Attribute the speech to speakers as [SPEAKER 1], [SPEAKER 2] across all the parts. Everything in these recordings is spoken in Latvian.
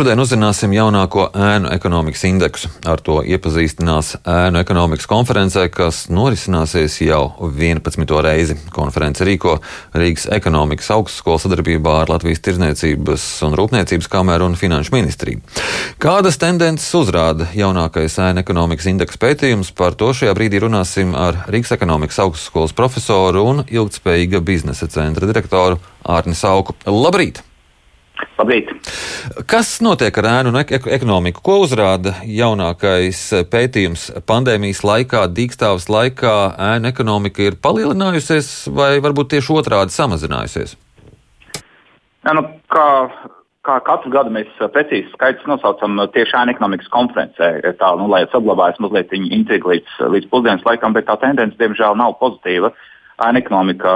[SPEAKER 1] Šodien uzzināsim jaunāko ēnu ekonomikas indeksu. Ar to iepazīstinās ēnu ekonomikas konferencē, kas norisināsies jau 11. reizi. Konference rīko Rīgas ekonomikas augstskola sadarbībā ar Latvijas Tirzniecības un Rūpniecības kameru un Finanšu ministriju. Kādas tendences uzrāda jaunākais ēnu ekonomikas indeksa pētījums? Par to šajā brīdī runāsim ar Rīgas ekonomikas augstskolas profesoru un ilgspējīga biznesa centra direktoru Ārni Sauku. Labrīt!
[SPEAKER 2] Labrīt!
[SPEAKER 1] Kas notiek ar ēnu un ekonomiku? Ko uzrāda jaunākais pētījums pandēmijas laikā, dīkstāvas laikā? ēnu ekonomika ir palielinājusies vai varbūt tieši otrādi samazinājusies?
[SPEAKER 2] Jā, nu, kā, kā katru gadu mēs precīzi skaidrs nosaucam tieši ēnu ekonomikas konferencē, tā, nu, lai saglabājas mazliet intriga līdz, līdz pusdienas laikam, bet tā tendence, diemžēl, nav pozitīva. Ēnu ekonomika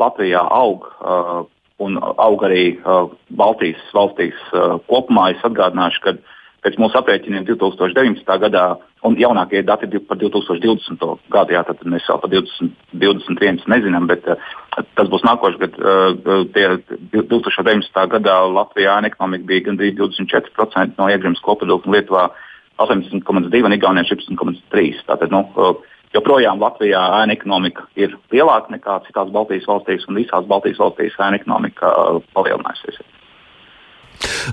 [SPEAKER 2] Latvijā aug. Uh, un aug arī uh, Baltijas valstīs uh, kopumā. Es atgādināšu, ka pēc mūsu aprēķiniem 2019. gadā, un jaunākie dati par 2020. gadu, jā, tad mēs vēl par 2021 nezinām, bet uh, tas būs nākošais gads. Uh, tie 2019. gadā Latvijā ekonomika bija gandrīz 24% no iekšzemes koprodukta, un Lietuvā 18,2% un Igaunijā 16,3%. Tātad, nu, joprojām Latvijā ēna ekonomika ir lielāka nekā citās Baltijas valstīs, un visās Baltijas valstīs ēna ekonomika uh, palielināsies.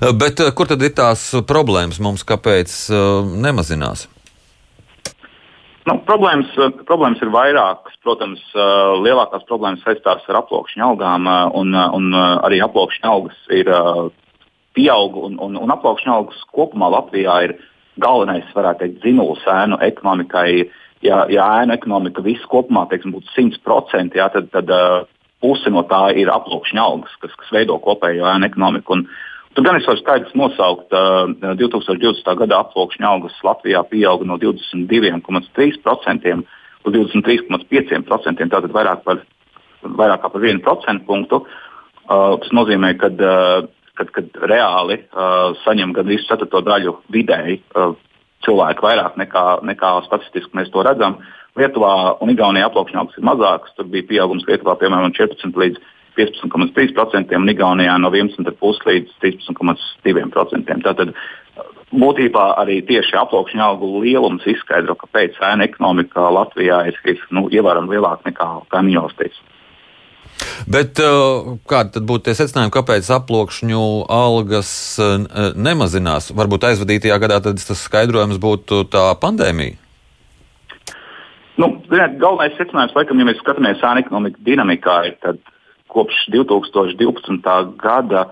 [SPEAKER 1] Uh, bet uh, kur tad ir tās problēmas mums, kāpēc nemazinās?
[SPEAKER 2] Nu, problēmas, problēmas ir vairākas. Protams, lielākās problēmas saistās ar aploksņa algām, un, un arī aploksņa algas ir pieauga. Un, un, un aploksņa algas kopumā Latvijā ir galvenais, varētu teikt, dzinējums ēnu ekonomikai ja, ja ēnu ekonomika viss kopumā teiksim, būtu 100%, jā, tad, tad uh, puse no tā ir aploksņa algas, kas, kas veido kopējo ēnu ekonomiku. Un, Tur gan es varu skaidrs nosaukt, uh, 2020. gada aploksņa algas Latvijā pieauga no 22,3% līdz 23,5%, tātad vairāk par, vairāk par 1% punktu. Uh, tas nozīmē, ka uh, kad, kad reāli uh, saņem gandrīz ceturto daļu vidēji uh, cilvēku vairāk nekā, nekā statistiski mēs to redzam. Lietuvā un Igaunijā aploksņa augsts ir mazāks. Tur bija pieaugums Lietuvā piemēram no 14 līdz 15,3% un Igaunijā no 11,5 līdz 13,2%. Tātad būtībā arī tieši aploksņa augu lielums izskaidro, kāpēc ēna ekonomika Latvijā ir, ir nu, ievērojami lielāka nekā kaimiņu valstīs.
[SPEAKER 1] Bet uh, kādi tad būtu tie secinājumi, kāpēc aploksņu algas uh, nemazinās? Varbūt aizvadītajā gadā tas skaidrojums būtu tā pandēmija.
[SPEAKER 2] Nu, ziniet, galvenais secinājums, laikam, ja mēs skatāmies ēna ekonomikas dinamikā, ir tad kopš 2012. gada,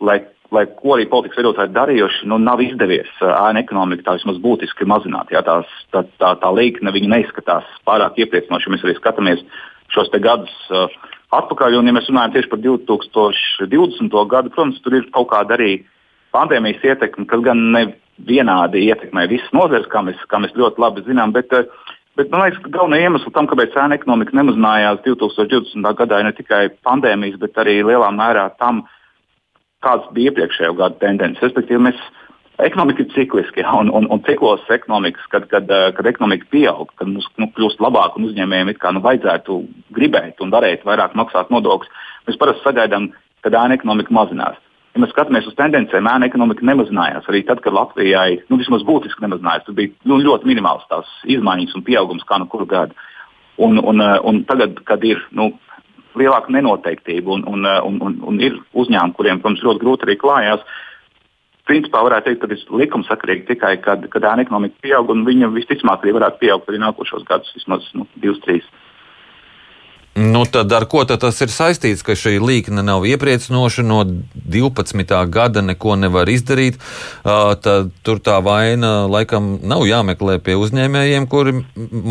[SPEAKER 2] lai, lai ko arī politikas veidotāji darījuši, nu, nav izdevies ēna ekonomika tā vismaz būtiski mazināt. Jā, tās, tā, tā, tā līkne neizskatās pārāk iepriecinoši. Mēs arī skatāmies šos gadus. Uh, atpakaļ. Un, ja mēs runājam tieši par 2020. gadu, protams, tur ir kaut kāda arī pandēmijas ietekme, kas gan ne vienādi ietekmē visas nozares, kā mēs, kā mēs ļoti labi zinām. Bet, bet man liekas, ka galvenā iemesla tam, kāpēc ēna ekonomika nemazinājās 2020. gadā, ir ne tikai pandēmijas, bet arī lielā mērā tam, kādas bija iepriekšējo gadu tendences. Respektīvi, mēs Ekonomika ir cikliska, un, un, un ciklos ekonomikas, kad, kad, eh, kad ekonomika pieaug, kad mums nu, kļūst labāk un uzņēmējiem kā, nu, vajadzētu gribēt un varēt vairāk maksāt nodokļus, mēs parasti sagaidām, ka ēna ekonomika mazinās. Ja mēs skatāmies uz tendencēm, ēna ekonomika nemazinājās. Arī tad, kad Latvijai nu, vismaz būtiski nemazinājās, tur bija nu, ļoti minimāls tās izmaiņas un pieaugums kā nu kuru gadu. Un, un, eh, un tagad, kad ir nu, lielāka nenoteiktība un, un, eh, un, un, un ir uzņēmumi, kuriem, protams, ļoti grūti arī klājās, principā varētu teikt, ka tas likumsakarīgi tikai, kad, kad ēna ekonomika pieaug, un viņa visticamāk arī varētu pieaugt arī nākošos gadus, vismaz nu, divus, trīs.
[SPEAKER 1] Nu, tad ar ko tad tas ir saistīts, ka šī līkne nav iepriecinoša, no 12. gada neko nevar izdarīt? Uh, tad tur tā vaina laikam nav jāmeklē pie uzņēmējiem, kuri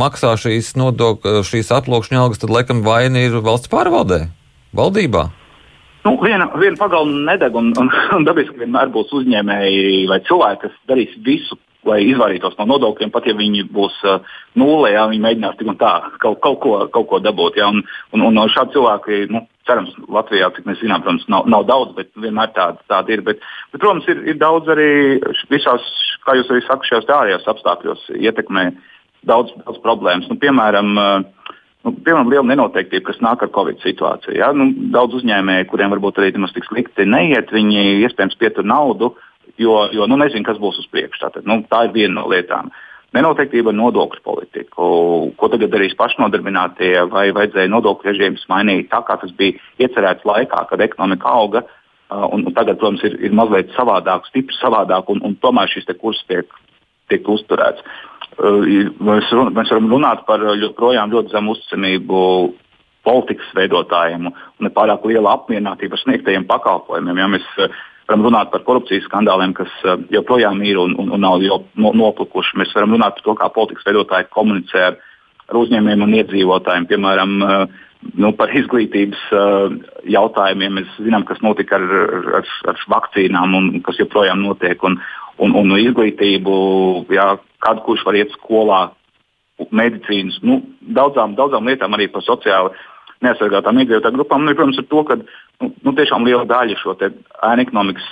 [SPEAKER 1] maksā šīs nodokļu, šīs atlokšņa algas, tad laikam vaina ir valsts pārvaldē, valdībā.
[SPEAKER 2] Nu, viena, viena pagalma nedeg, un, un, un dabiski vienmēr būs uzņēmēji vai cilvēki, kas darīs visu, lai izvairītos no nodokļiem, pat ja viņi būs uh, nulē, ja viņi mēģinās tik un tā kaut, kaut, ko, kaut ko dabūt. Ja, un, un, un šādi cilvēki, nu, cerams, Latvijā, cik mēs zinām, protams, nav, nav daudz, bet vienmēr tādi, tādi ir. Bet, bet, protams, ir, ir daudz arī visās, kā jūs arī sakat, šajos ārējos apstākļos ietekmē daudz, daudz problēmas. Nu, piemēram, uh, nu, piemēram, liela nenoteiktība, kas nāk ar Covid situāciju. Ja? Nu, daudz uzņēmēju, kuriem varbūt arī nemaz tik slikti neiet, viņi iespējams pietur naudu jo, jo nu, nezinu, kas būs uz priekšu. Tātad, nu, tā ir viena no lietām. Nenoteiktība ar nodokļu politiku. Ko tagad darīs pašnodarbinātie, vai vajadzēja nodokļu režīmus mainīt tā, kā tas bija iecerēts laikā, kad ekonomika auga. Un, un tagad, protams, ir, ir mazliet savādāk, stipri savādāk, un, un tomēr šis kurs tiek, tiek uzturēts. Mēs, run, mēs varam runāt par joprojām ļoti zemu uzticamību politikas veidotājiem un nepārāk liela apmierinātība ar sniegtajiem pakalpojumiem. Ja mēs varam runāt par korupcijas skandāliem, kas joprojām ir un, un, un nav noplukuši. Mēs varam runāt par to, kā politikas veidotāji komunicē ar, ar uzņēmējiem un iedzīvotājiem. Piemēram, nu, par izglītības jautājumiem mēs zinām, kas notika ar, ar, ar vakcīnām un kas joprojām notiek. Un, un, un izglītību, jā, kad kurš var iet skolā, medicīnas, nu, daudzām, daudzām lietām arī par sociāli neaizsargātām iedzīvotāju grupām. Un, protams, ar to, ka nu, nu, tiešām liela daļa šo ēnu ekonomikas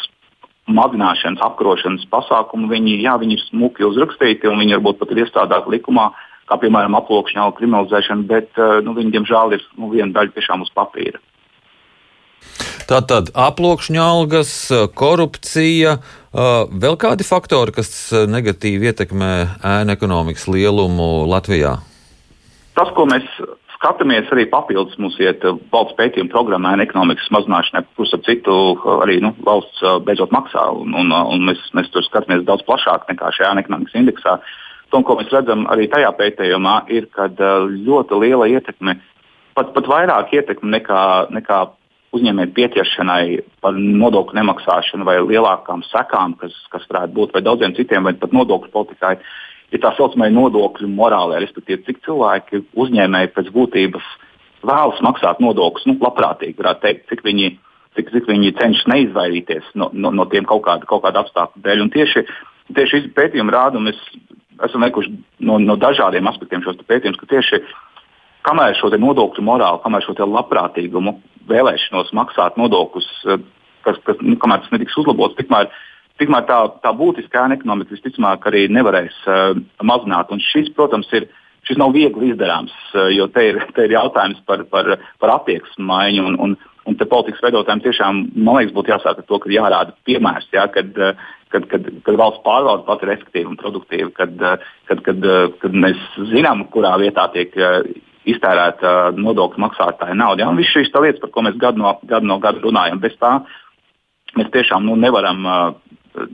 [SPEAKER 2] mazināšanas, apkarošanas pasākumu, viņi, jā, viņi ir smuki uzrakstīti un viņi varbūt pat ir iestrādāti likumā, kā piemēram aploksņa kriminalizēšana, bet eh, nu, viņi, diemžēl, ir nu, viena daļa tiešām uz papīra.
[SPEAKER 1] Tātad aploksņa algas, korupcija, vēl kādi faktori, kas negatīvi ietekmē ēnu ekonomikas lielumu Latvijā?
[SPEAKER 2] Tas, ko mēs skatāmies arī papildus mums iet uh, valsts pētījuma programmā ekonomikas mazināšanai, kurus ap citu uh, arī nu, valsts uh, beidzot maksā. Un, un, un mēs, mēs tur skatāmies daudz plašāk nekā šajā ekonomikas indeksā. To, ko mēs redzam arī tajā pētījumā, ir, ka ļoti liela ietekme, pat, pat vairāk ietekme nekā, nekā uzņēmēju pieķeršanai par nodokļu nemaksāšanu vai lielākām sekām, kas, kas varētu būt, vai daudziem citiem, vai pat nodokļu politikai, ir tā saucamā nodokļu morālē, respektīvi, cik cilvēki uzņēmēji pēc būtības vēlas maksāt nodokļus, nu, labprātīgi, varētu teikt, cik viņi, cik, cik viņi cenšas neizvairīties no, no, no tiem kaut kāda, kaut kāda apstākļu dēļ. Un tieši, tieši pētījumi rāda, un mēs esam veikuši no, no dažādiem aspektiem šos pētījumus, ka tieši kamēr šo nodokļu morāli, kamēr šo labprātīgumu, vēlēšanos maksāt nodokļus, kas, kas nu, kamēr tas netiks uzlabots, tikmēr Tikmēr tā, tā būtiskā ekonomika visticamāk arī nevarēs uh, mazināt. Un šis, protams, ir, šis nav viegli izdarāms, uh, jo te ir, te ir jautājums par, par, par attieksmi maiņu. Un, un, un te politikas veidotājiem tiešām, man liekas, būtu jāsāk ar to, ka jārāda piemērs, jā, kad, uh, kad, kad, kad valsts pārvalde pati ir efektīva un produktīva, kad, kad, kad, kad mēs zinām, kurā vietā tiek. Uh, iztērēta nodokļu maksātāja nauda. Ja? Un viss šīs lietas, par ko mēs gadu no gada, no gada runājam, bez tā mēs tiešām nu, nevaram uh,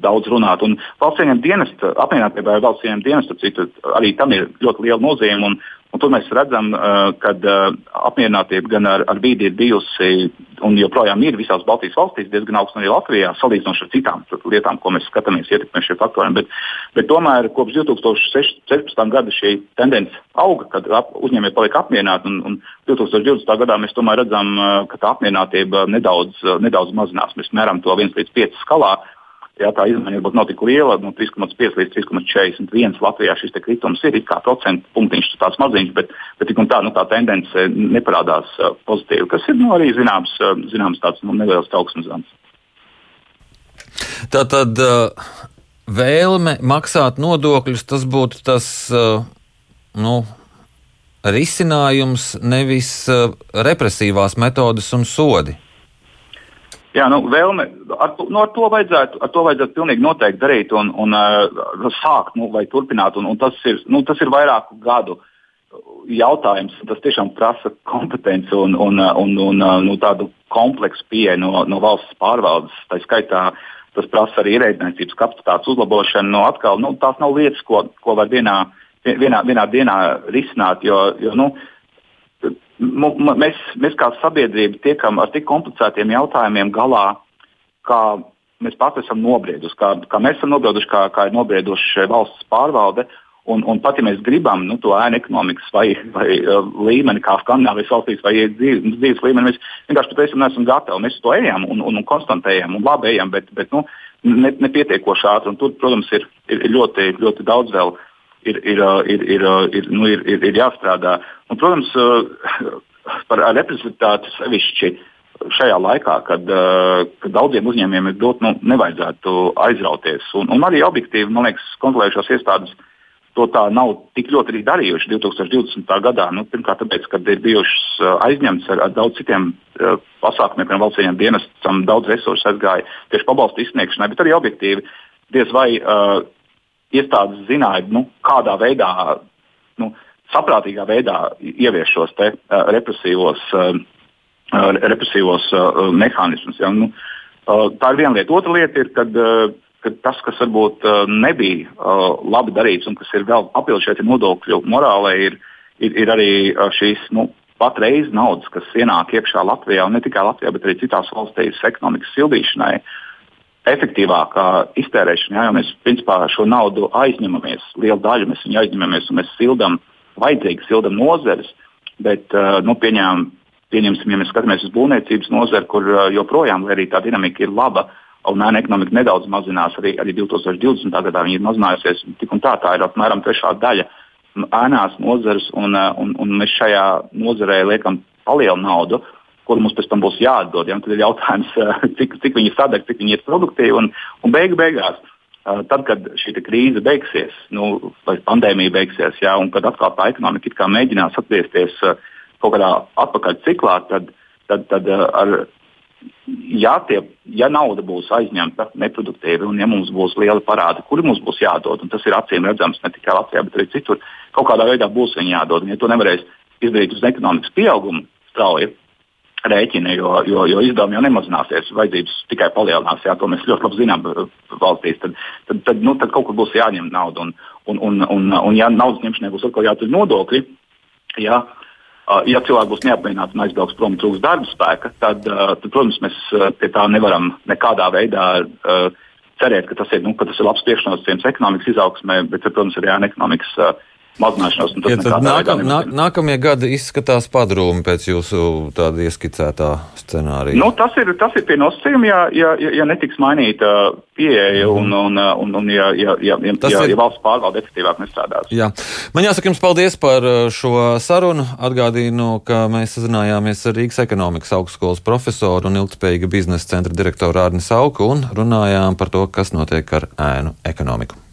[SPEAKER 2] daudz runāt. Un valsts ieņem dienesta, apvienotībā valsts ieņem dienesta, citu, arī tam ir ļoti liela nozīme. Un, un tur mēs redzam, uh, ka uh, apmierinātība gan ar, ar vīdi ir bijusi un joprojām ir visās Baltijas valstīs diezgan augsta arī Latvijā, salīdzinot ar citām lietām, ko mēs skatāmies, ietekmē šie faktori. Bet, bet tomēr kopš 2016. gada šī tendence auga, kad uzņēmēji paliek apmierināti. Un, un 2020. gadā mēs tomēr redzam, uh, ka tā apmierinātība nedaudz, nedaudz mazinās. Mēs mēram to 1 līdz 5 skalā. Jā, tā izmaiņa varbūt nav tik liela, no 3,5 līdz 3,41. Latvijā šis kritums ir kā procentu punktiņš, tāds maziņš, bet, bet tik un tā, nu, tā tendence neparādās uh, pozitīvi, kas ir nu, arī zināms, uh, zināms tāds nu, neliels trauksmes zvans.
[SPEAKER 1] Tā tad uh, vēlme maksāt nodokļus, tas būtu tas nu, risinājums, nevis represīvās metodes un sodi.
[SPEAKER 2] Jā, nu, vēlme, ar, to, nu, ar, to vajadzētu, ar to vajadzētu pilnīgi noteikti darīt un, un uh, sākt nu, vai turpināt. Un, un tas, ir, nu, tas ir vairāku gadu jautājums. Tas tiešām prasa kompetenci un, un, un, un nu, tādu kompleksu pieeju no, no valsts pārvaldes. Tā skaitā tas prasa arī ierēdniecības kapacitātes uzlabošanu. Nu, atkal, nu, tās nav lietas, ko, ko var vienā, vienā, vienā dienā risināt. Jo, jo, nu, mēs, mēs kā sabiedrība tiekam ar tik komplicētiem jautājumiem galā, kā mēs pati esam nobrieduši, kā, kā mēs esam nobrieduši, kā, kā ir nobrieduši valsts pārvalde. Un, un pat ja mēs gribam nu, to ēnu ekonomikas vai, vai uh, līmeni, kā Skandinavijas valstīs, vai dzīves, dzīves līmeni, mēs vienkārši patiesībā neesam gatavi. Mēs to ejam un, un, un konstatējam un labi ejam, bet, bet nu, ne, nepietiekoši ātri. Tur, protams, ir, ir ļoti, ļoti daudz vēl ir, ir, ir, ir, ir, nu, ir, ir, ir jāstrādā. Un, protams, par reprezentatāti sevišķi šajā laikā, kad, kad daudziem uzņēmumiem ir dot, nu, nevajadzētu aizrauties. Un, un arī objektīvi, man liekas, kontrolējušās iestādes to tā nav tik ļoti arī darījuši 2020. gadā. Nu, pirmkārt, tāpēc, ka ir bijušas aizņemtas ar, ar daudz citiem uh, pasākumiem, piemēram, valsts dienestam, daudz resursu aizgāja tieši pabalstu izsniegšanai, bet arī objektīvi diez vai uh, iestādes zināja, nu, kādā veidā, nu, saprātīgā veidā ievies šos te, uh, represīvos, uh, represīvos uh, mehānismus. Ja? Nu, uh, tā ir viena lieta. Otra lieta ir, kad, uh, kad tas, kas varbūt uh, nebija uh, labi darīts un kas ir vēl papildus šeit nodokļu morālē, ir, ir, ir arī uh, šīs nu, patreiz naudas, kas ienāk iekšā Latvijā, un ne tikai Latvijā, bet arī citās valstīs ekonomikas sildīšanai. Efektīvākā iztērēšana, ja mēs principā šo naudu aizņemamies, lielu daļu mēs viņu aizņemamies un mēs sildām, vajadzīgi sildām nozeres, bet uh, nu, pieņēmām, pieņemsim, ja mēs skatāmies uz būvniecības nozari, kur uh, joprojām, arī tā dinamika ir laba, un ēna ekonomika nedaudz mazinās, arī, arī 2020. gadā viņa ir mazinājusies, tik un tā, tā ir apmēram trešā daļa ēnās nozares, un, eh, un, un mēs šajā nozarē liekam palielu naudu, kuru mums pēc tam būs jāatdod. Ja? Tad ir jautājums, eh, cik, cik viņi sadeg, cik viņi ir produktīvi. Un, un beigu beigās, eh, tad, kad šī krīze beigsies, nu, vai pandēmija beigsies, ja? un kad atkal tā ekonomika mēģinās atgriezties kaut kādā atpakaļ ciklā, tad, tad, tad ar ja, tie, ja nauda būs aizņemta neproduktīvi un ja mums būs liela parāda, kuri mums būs jādod, un tas ir acīm redzams ne tikai Latvijā, bet arī citur, kaut kādā veidā būs viņi jādod. Un, ja to nevarēs izdarīt uz ekonomikas pieauguma strauji rēķina, jo, jo, jo izdevumi jau nemazināsies, vajadzības tikai palielinās, jā, to mēs ļoti labi zinām uh, valstīs, tad, tad, tad, nu, tad kaut kur būs jāņem nauda. Un, un, un, un, un ja naudas ņemšanai būs atkal jātur nodokļi, jā, ja cilvēki būs neapmierināti un aizbrauks prom trūks darba spēka, tad, tad, protams, mēs pie tā nevaram nekādā veidā cerēt, ka tas ir, nu, ka tas ir labs priekšnosacījums ekonomikas izaugsmē, bet, protams, arī ekonomikas mazināšanos.
[SPEAKER 1] Ja nākam, nā, nākamie gadi izskatās padrūmi pēc jūsu tāda ieskicētā scenārija.
[SPEAKER 2] Nu, tas, ir, tas ir pie nosacījuma, ja, ja, ja, ja netiks mainīta pieeja mm. un, un, un, un ja, ja, ja, ja, ja, ir... ja valsts pārvalde efektīvāk nestrādās.
[SPEAKER 1] Jā. Man jāsaka jums paldies par uh, šo sarunu. Atgādīju, ka mēs sazinājāmies ar Rīgas ekonomikas augstskolas profesoru un ilgspējīga biznesa centra direktoru Ārni Sauku un runājām par to, kas notiek ar ēnu ekonomiku.